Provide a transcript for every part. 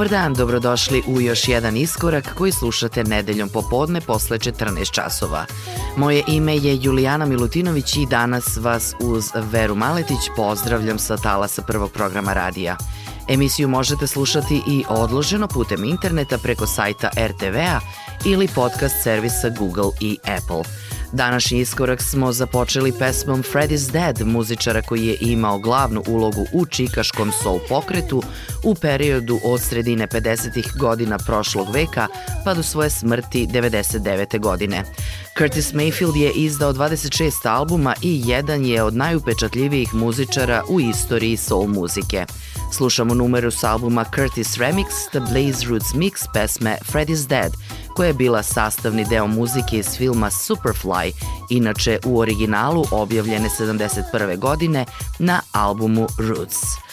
Dobar dan, dobrodošli u još jedan iskorak koji slušate nedeljom popodne posle 14 časova. Moje ime je Julijana Milutinović i danas vas uz Veru Maletić pozdravljam sa talasa prvog programa radija. Emisiju možete slušati i odloženo putem interneta preko sajta RTV-a ili podcast servisa Google i Apple. Današnji iskorak smo započeli pesmom Freddy's Dead, muzičara koji je imao glavnu ulogu u čikaškom soul pokretu u periodu od sredine 50. godina prošlog veka pa do svoje smrti 99. godine. Curtis Mayfield je izdao 26 albuma i jedan je od najupečatljivijih muzičara u istoriji soul muzike. Slušamo numeru s albuma Curtis Remix, The Blaze Roots Mix pesme Freddy's Dead, koja je bila sastavni deo muzike iz filma Superfly, inače u originalu objavljene 71. godine na albumu Roots.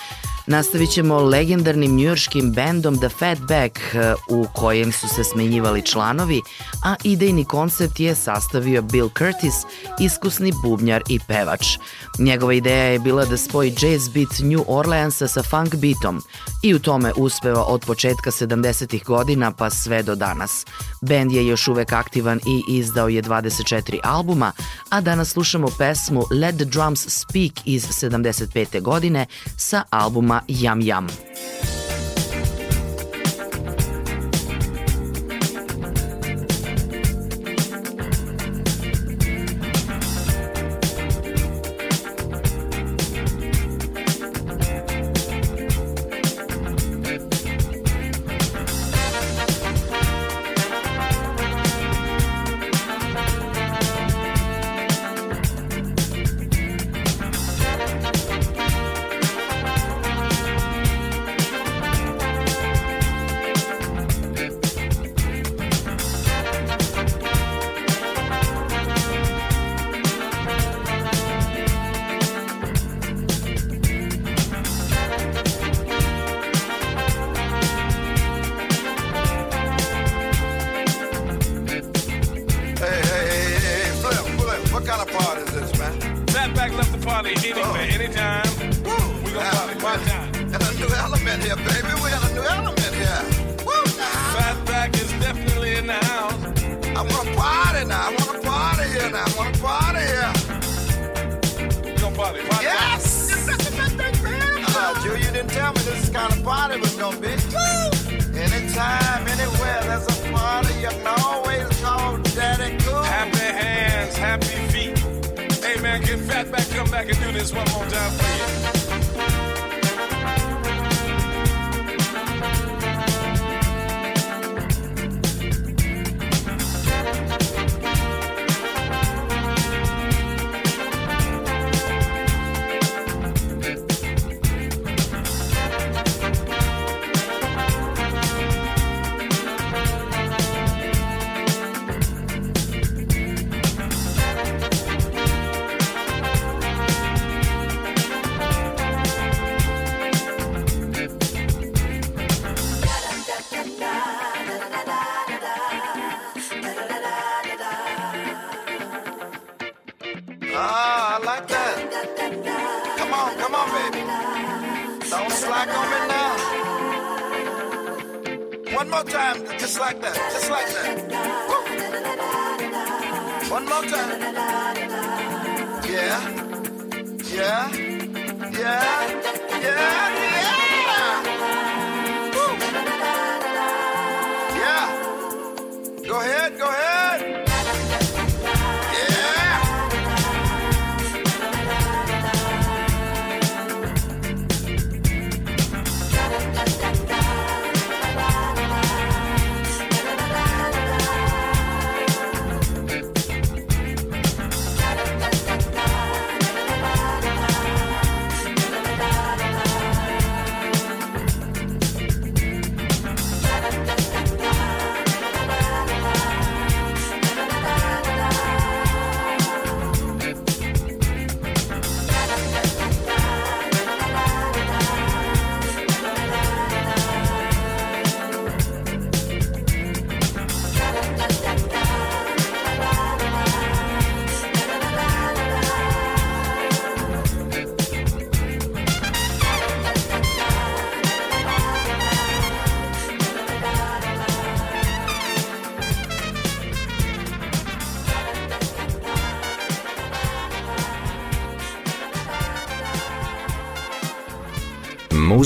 Nastavit ćemo legendarnim njujorškim bendom The Fatback eh, u kojem su se smenjivali članovi, a idejni koncept je sastavio Bill Curtis, iskusni bubnjar i pevač. Njegova ideja je bila da spoji jazz beat New Orleansa sa funk beatom i u tome uspeva od početka 70. godina pa sve do danas. Bend je još uvek aktivan i izdao je 24 albuma, a danas slušamo pesmu Let the Drums Speak iz 75. godine sa albuma Yum Yum.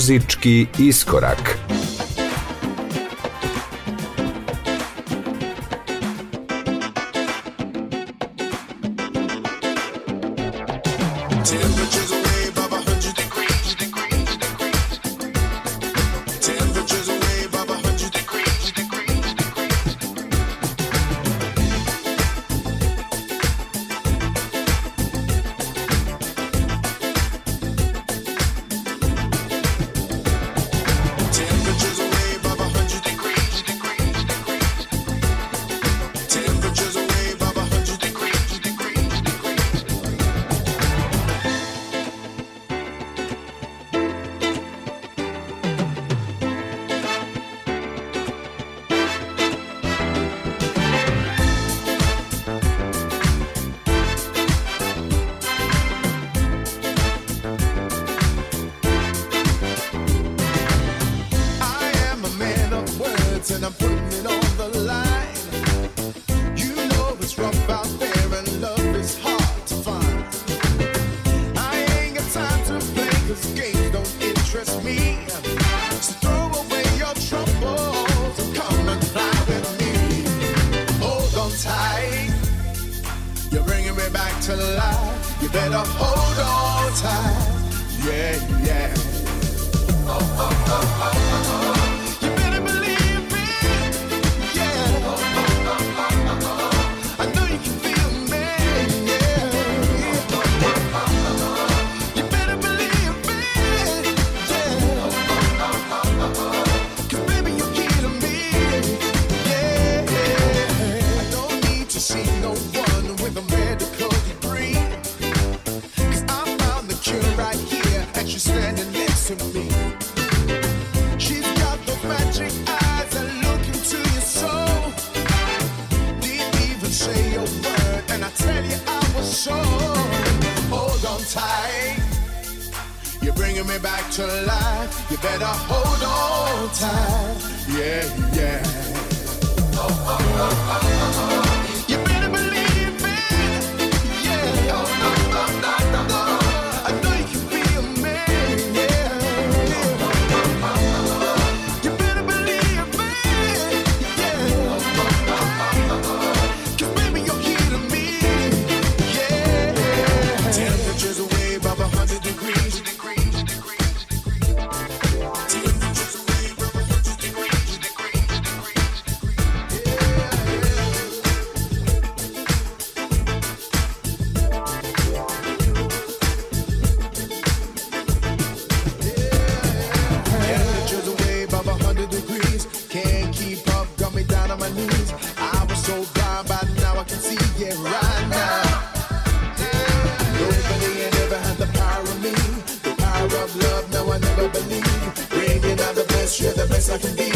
muzički iskorak. You're bringing me back to life. You better hold on tight. Yeah, yeah. Oh, oh, oh, oh. She's got the magic eyes that look into your soul. Didn't even say a word, and I tell you I was sure. Hold on tight. You're bringing me back to life. You better hold on tight. Yeah, yeah. the best I can be.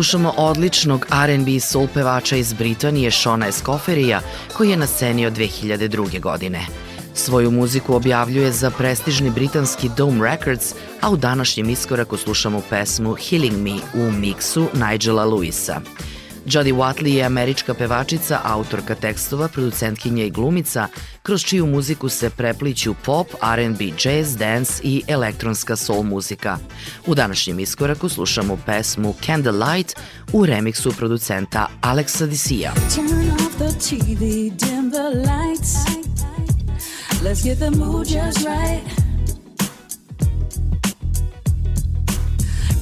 slušamo odličnog R&B soul pevača iz Britanije Shona Escoferija, koji je na sceni od 2002. godine. Svoju muziku objavljuje za prestižni britanski Dome Records, a u današnjem iskoraku slušamo pesmu Healing Me u miksu Nigela Lewisa. Jodie Watley je američka pevačica, autorka tekstova, producentkinja i glumica, kroz čiju muziku se prepliću pop, R&B, jazz, dance i elektronska soul muzika. U današnjem iskoraku slušamo pesmu Candlelight u remiksu producenta Alexa Disija. Turn off the TV, dim the lights Let's get the mood just right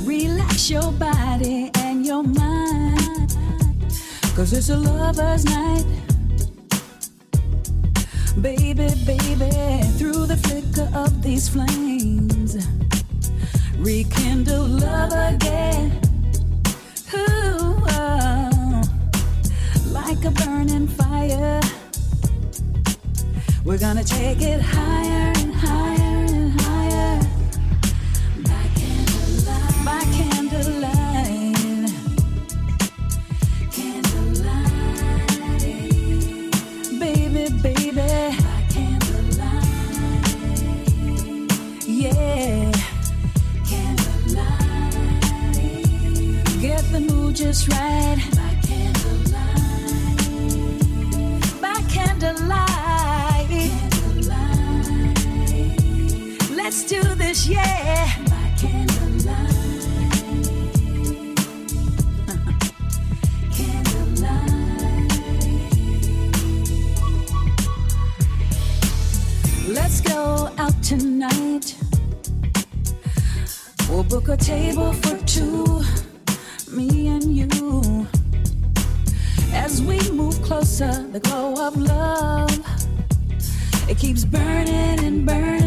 Relax your body and your mind Cause it's a lover's night Baby, baby, through the flicker of these flames, rekindle love again. Ooh, oh, like a burning fire. We're gonna take it higher and higher just right. By candlelight. By candlelight. candlelight. Let's do this, yeah. By. Let's go out tonight. We'll book a table for two closer, the glow of love. It keeps burning and burning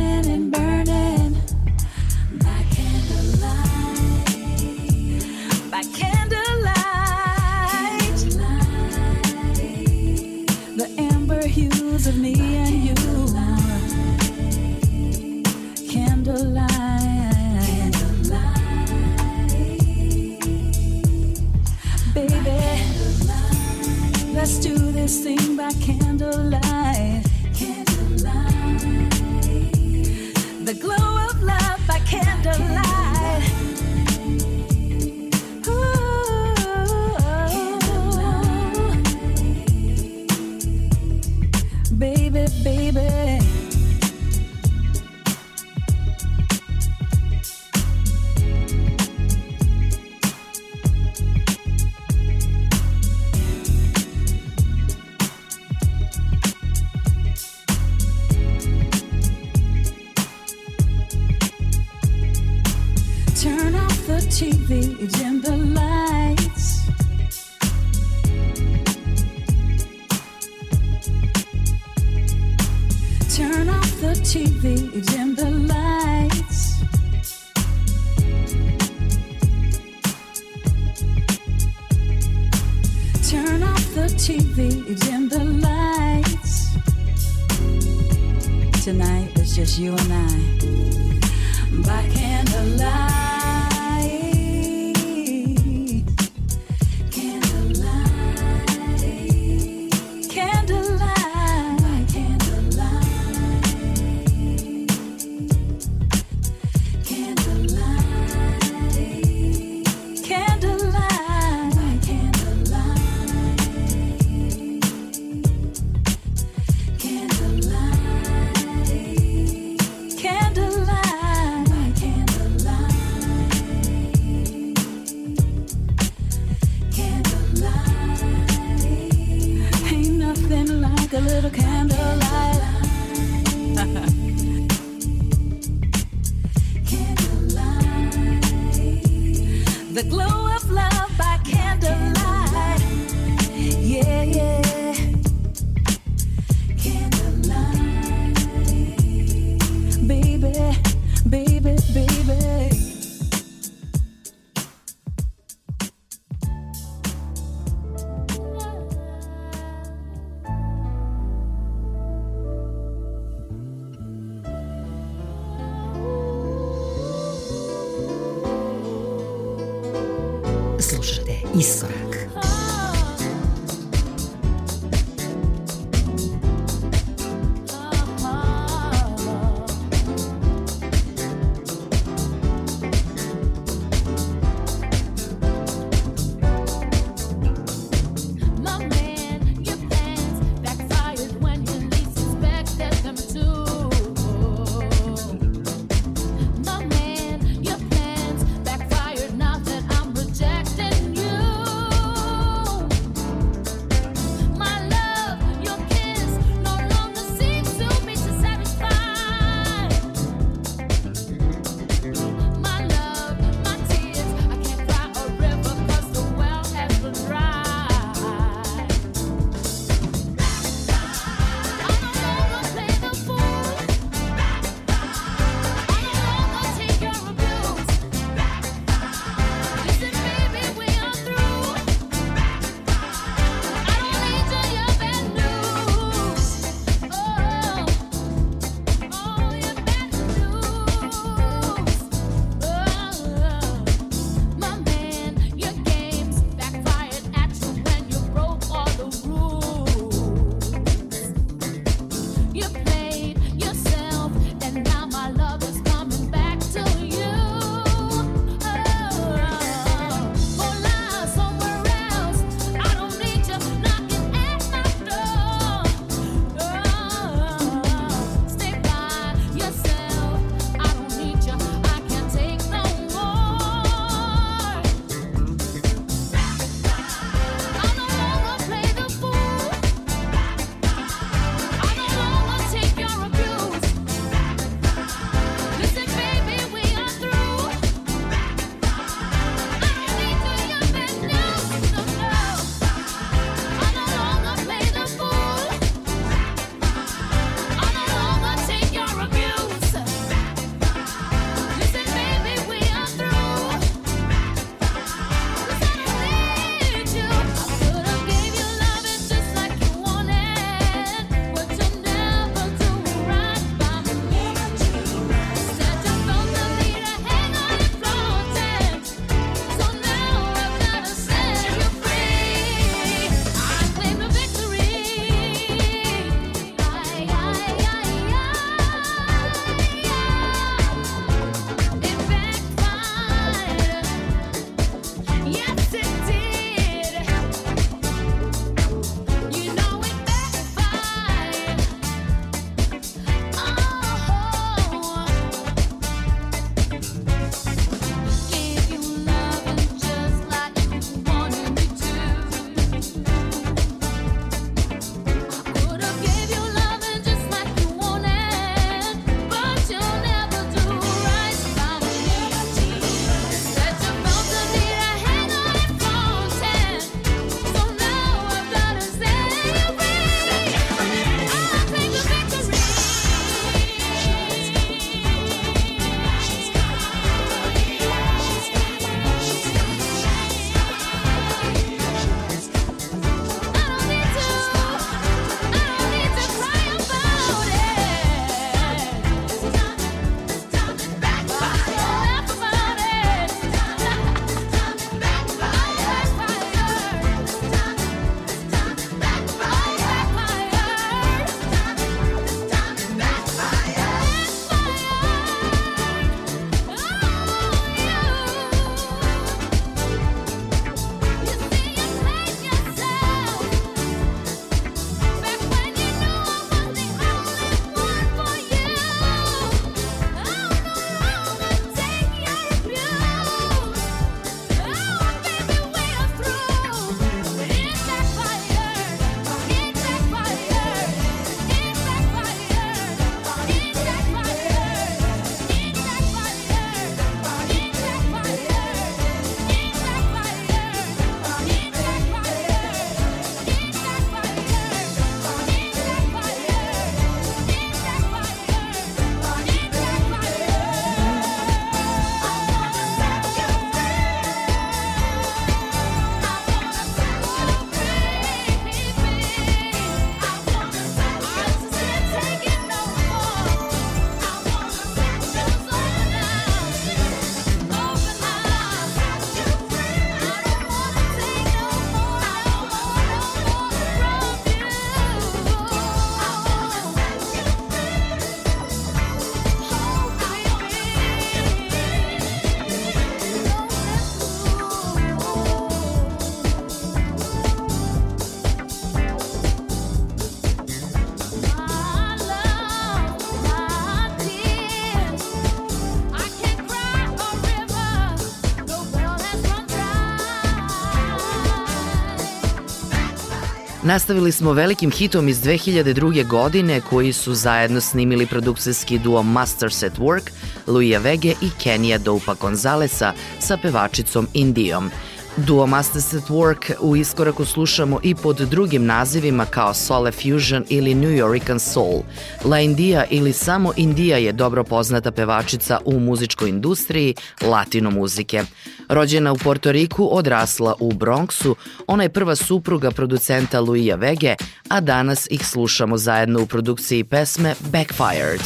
Nastavili smo velikim hitom iz 2002. godine koji su zajedno snimili produkcijski duo Masters at Work, Luija Vege i Kenija Dopa Gonzalesa sa pevačicom Indijom. Duo Masters at Work u iskoraku slušamo i pod drugim nazivima kao Soul Fusion ili New Yorican Soul. La India ili samo Indija je dobro poznata pevačica u muzičkoj industriji latino muzike. Rođena u Portoriku, odrasla u Bronxu, ona je prva supruga producenta Luija Vege, a danas ih slušamo zajedno u produkciji pesme Backfired.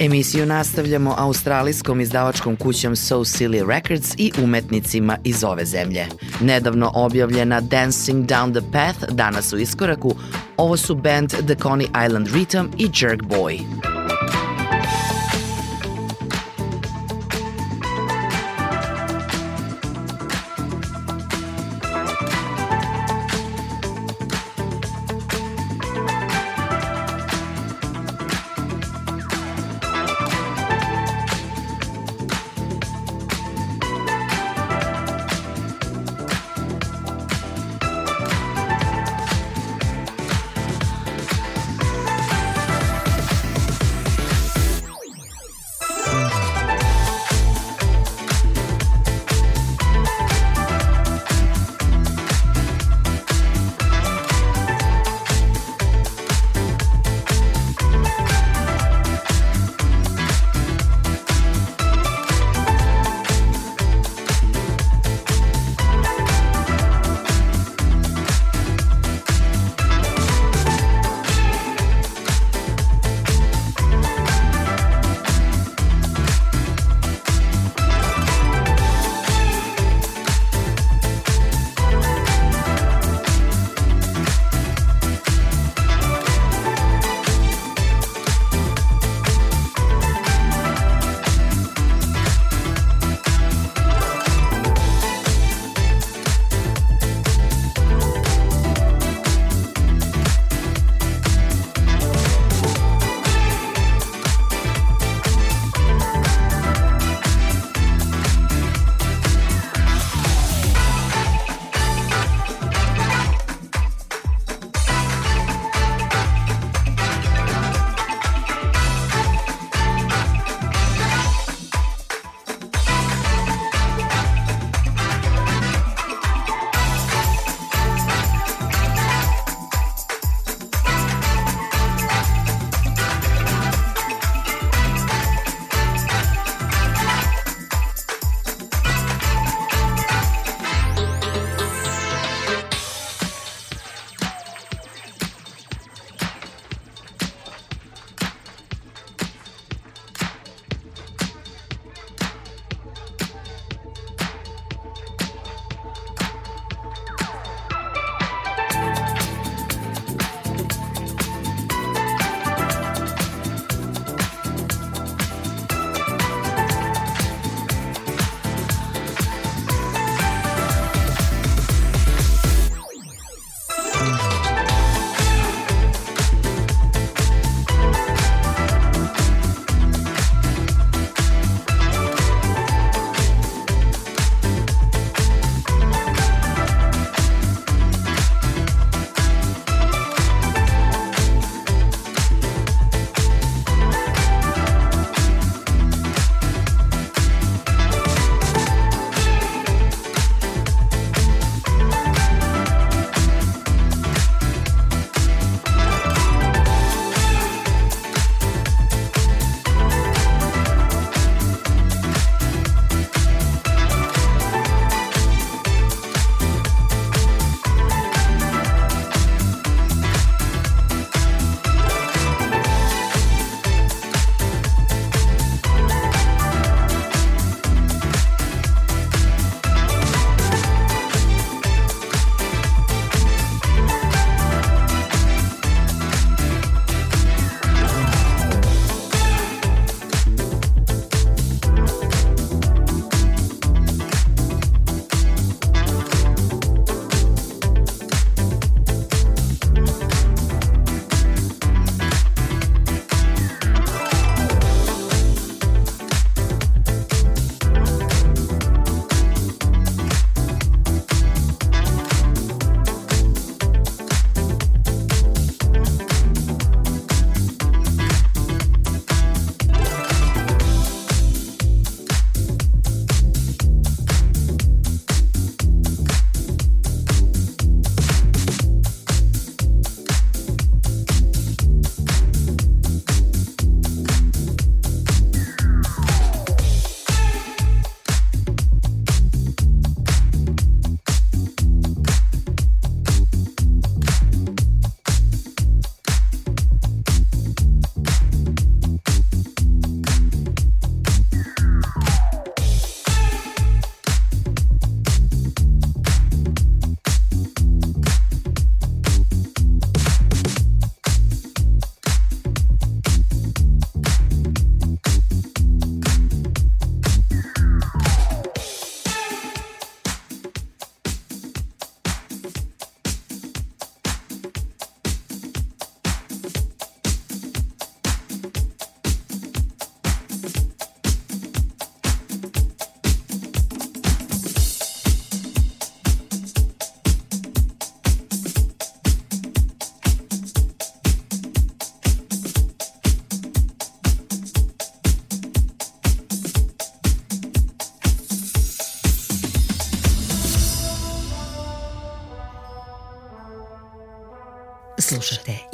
Emisiju nastavljamo australijskom izdavačkom kućom So Silly Records i umetnicima iz ove zemlje. Nedavno objavljena Dancing Down the Path danas u iskoraku, ovo su band The Coney Island Rhythm i Jerk Boy. slušate Iskorak.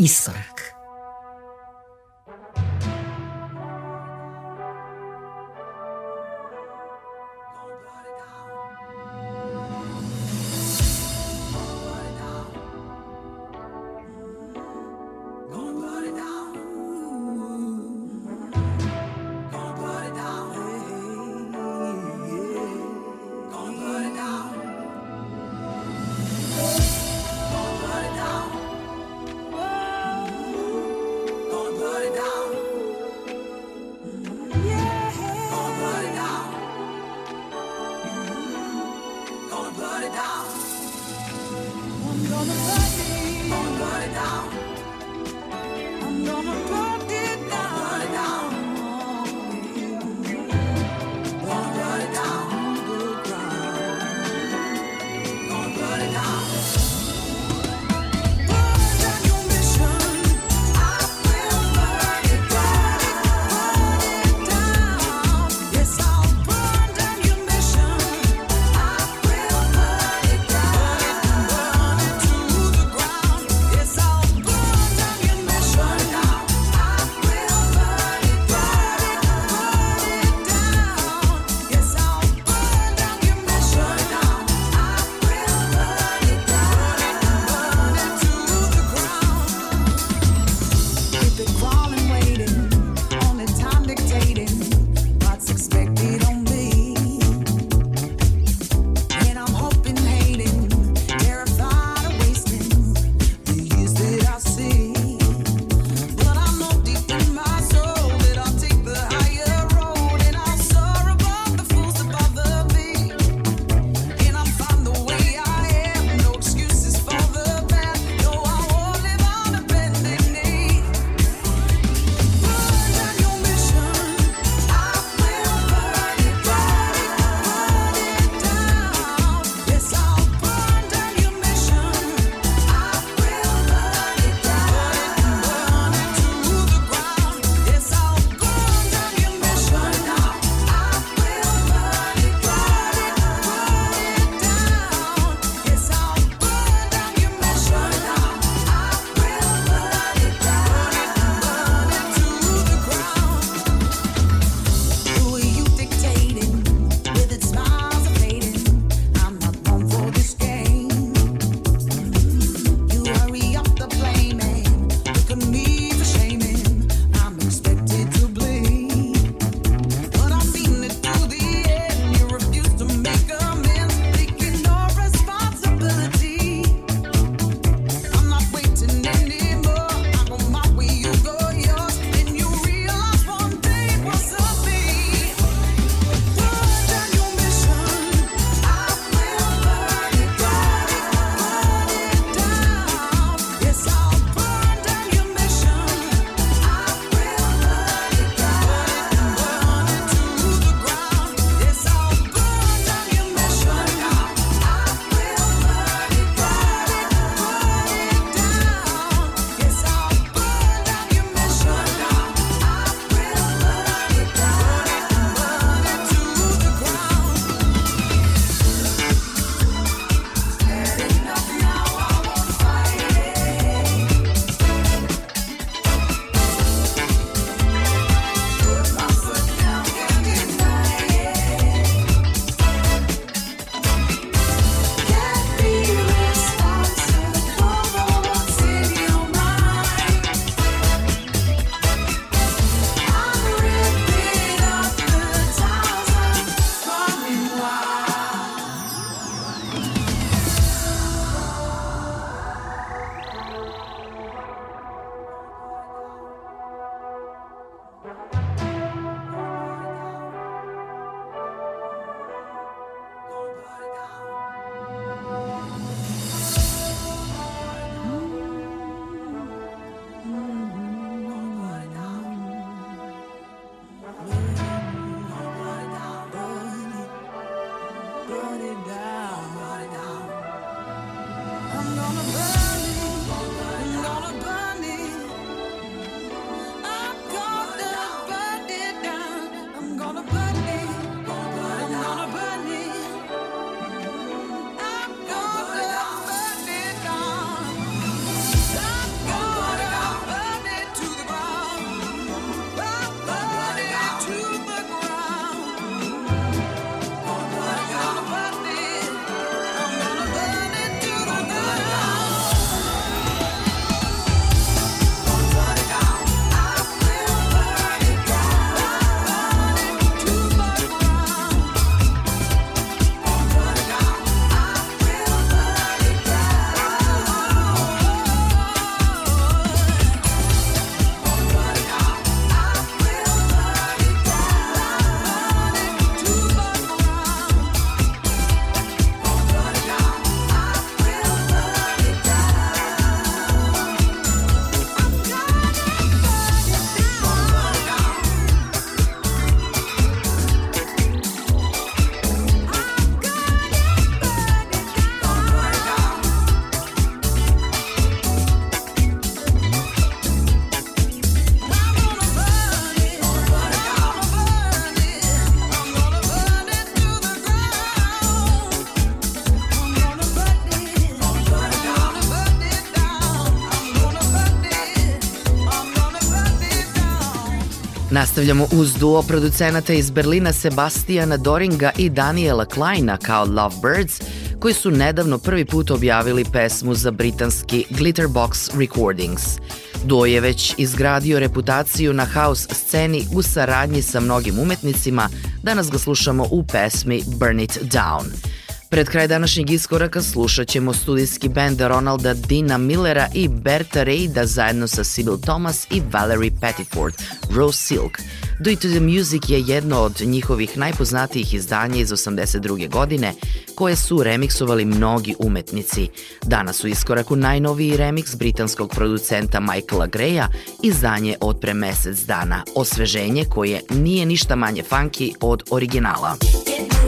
Iszorák. Nastavljamo uz duo producenata iz Berlina Sebastijana Doringa i Daniela Kleina kao Lovebirds, koji su nedavno prvi put objavili pesmu za britanski Glitterbox Recordings. Duo je već izgradio reputaciju na house sceni u saradnji sa mnogim umetnicima, danas ga slušamo u pesmi Burn It Down – Pred kraj današnjeg iskoraka slušat ćemo studijski band Ronalda Dina Millera i Berta Reida zajedno sa Sybil Thomas i Valerie Pettiford, Rose Silk. Do It To The Music je jedno od njihovih najpoznatijih izdanja iz 82. godine, koje su remiksovali mnogi umetnici. Danas u iskoraku najnoviji remiks britanskog producenta Michaela Greya, izdanje od pre mesec dana, osveženje koje nije ništa manje funky od originala. come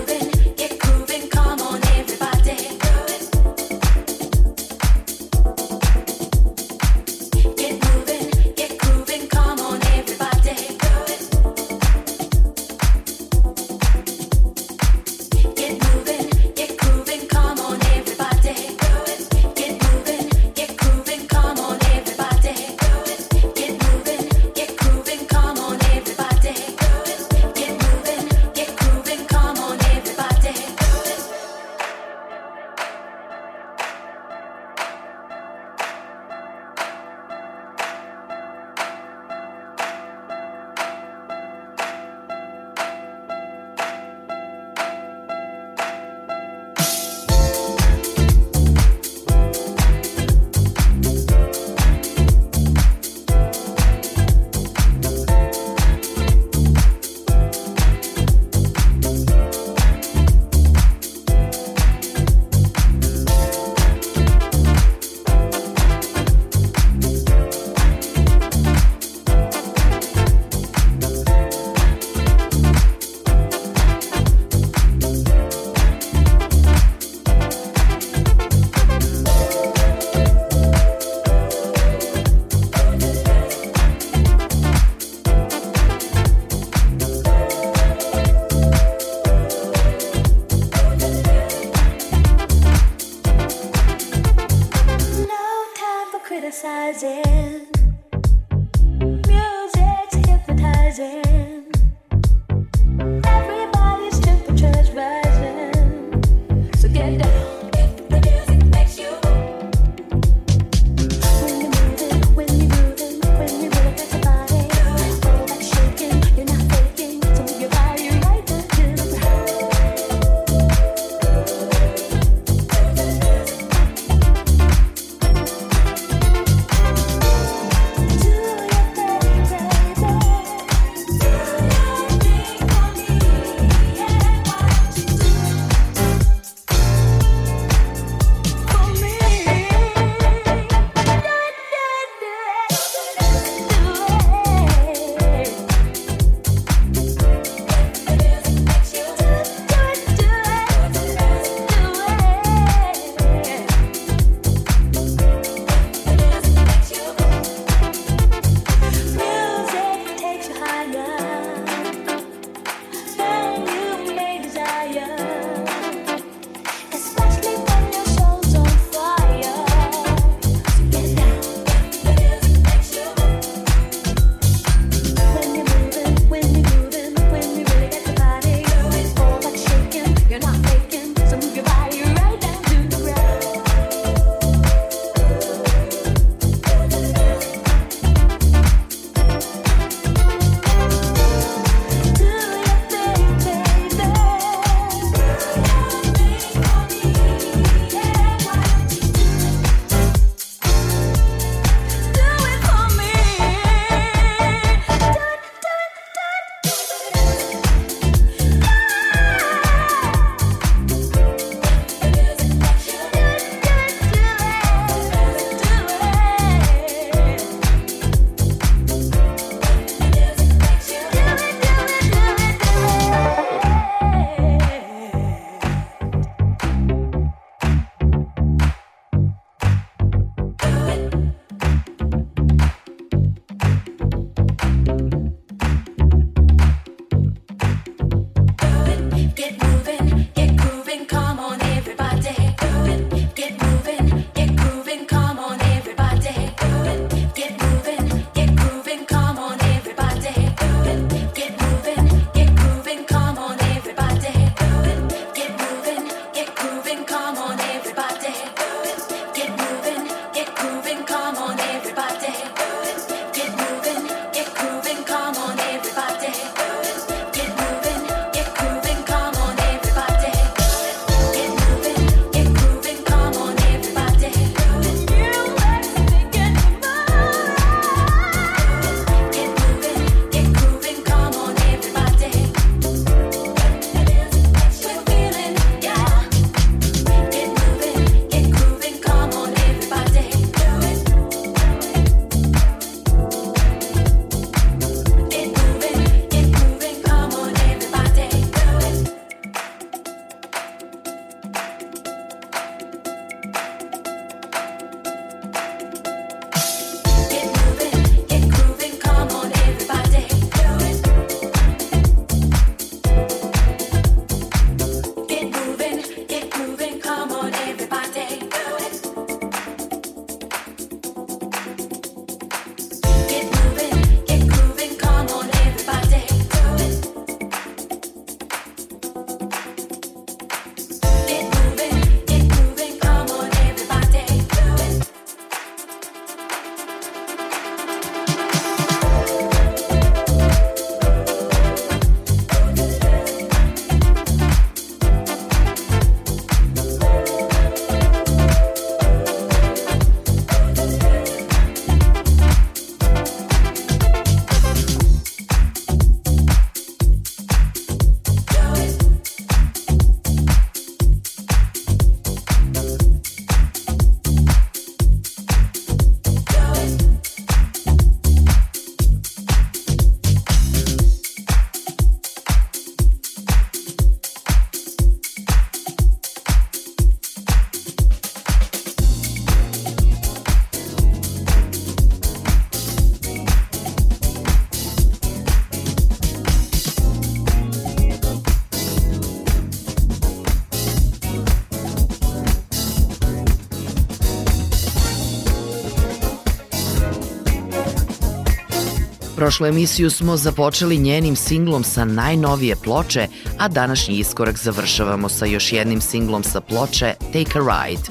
Prošlu emisiju smo započeli njenim singlom sa najnovije ploče, a današnji iskorak završavamo sa još jednim singlom sa ploče Take a Ride.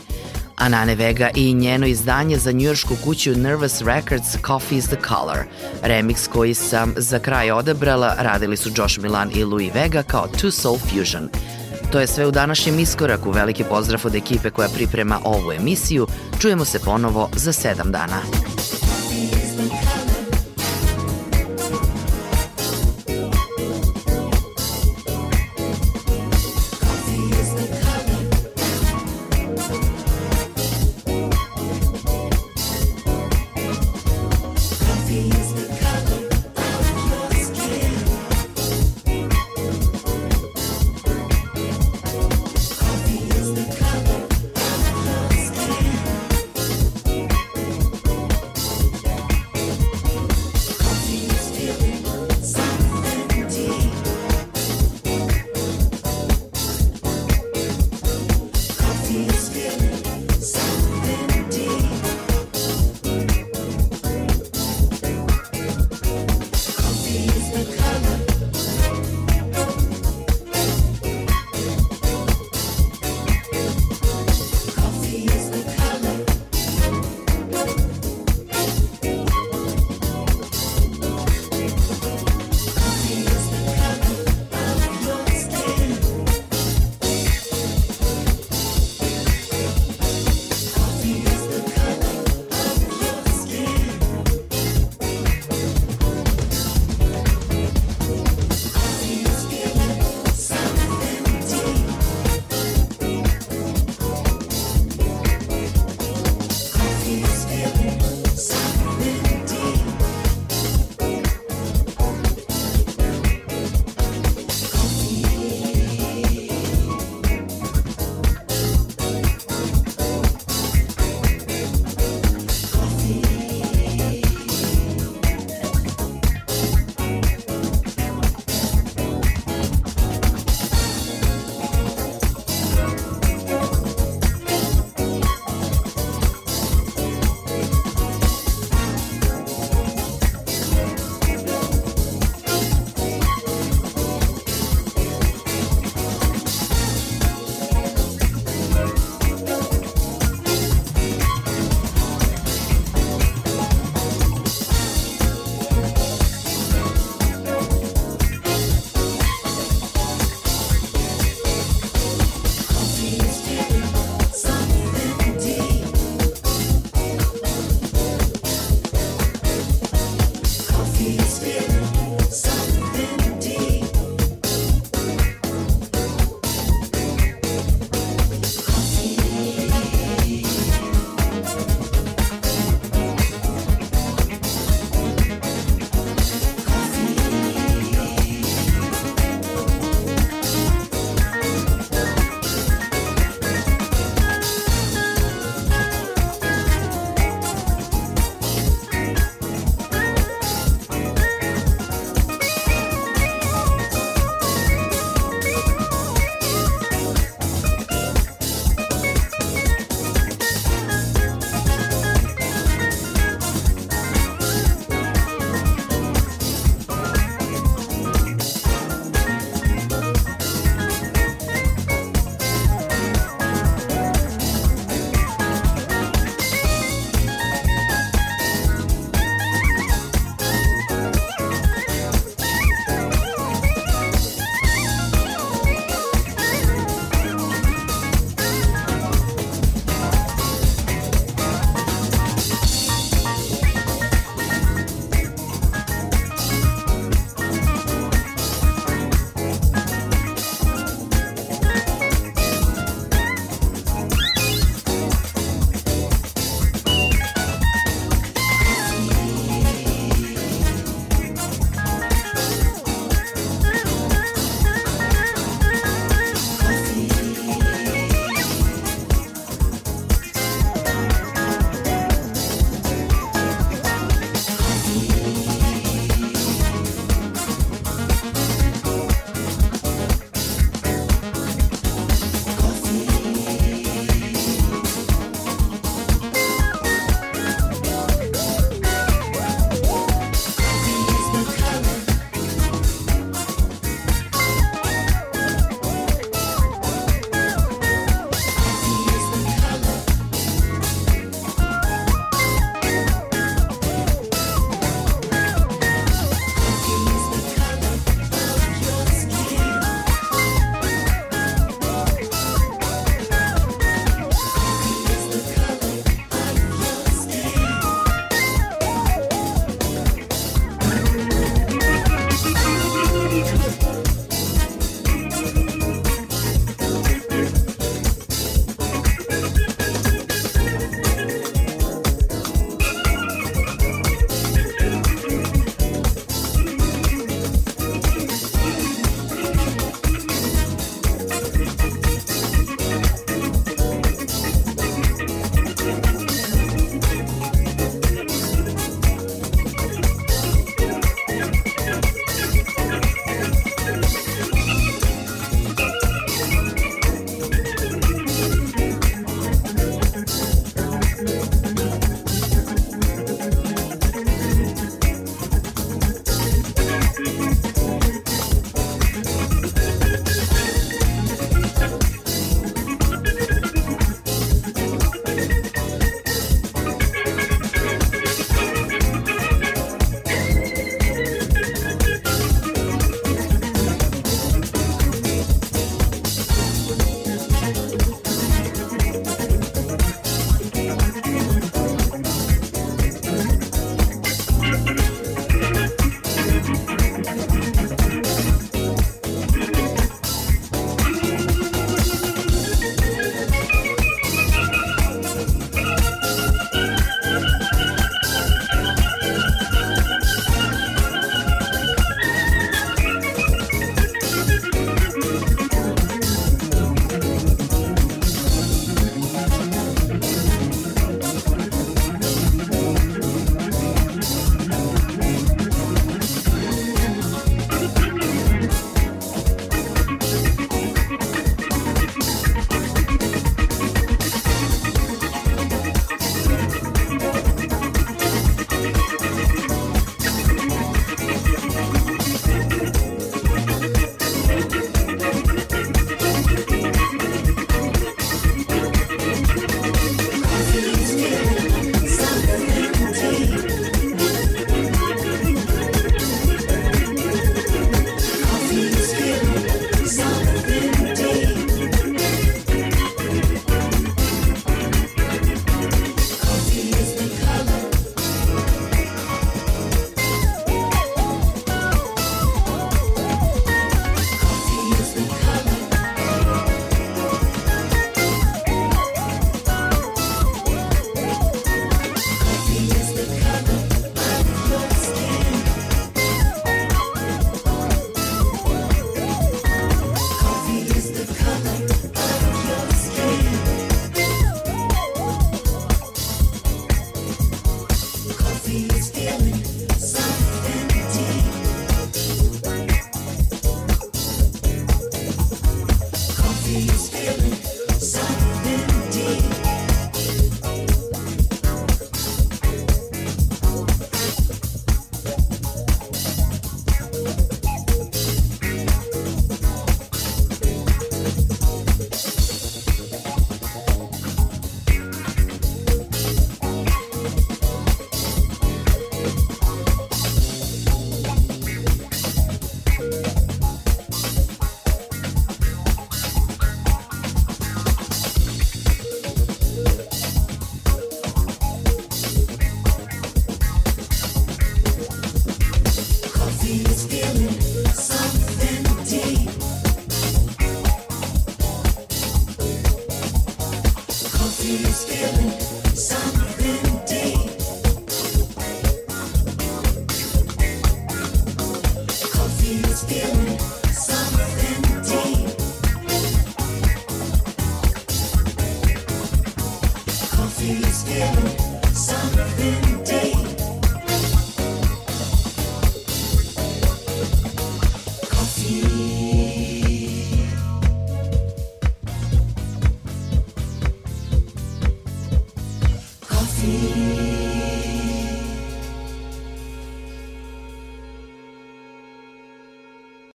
Anane Vega i njeno izdanje za njujoršku kuću Nervous Records Coffee is the Color. Remix koji sam za kraj odebrala radili su Josh Milan i Louis Vega kao Two Soul Fusion. To je sve u današnjem iskoraku. Veliki pozdrav od ekipe koja priprema ovu emisiju. Čujemo se ponovo za sedam dana.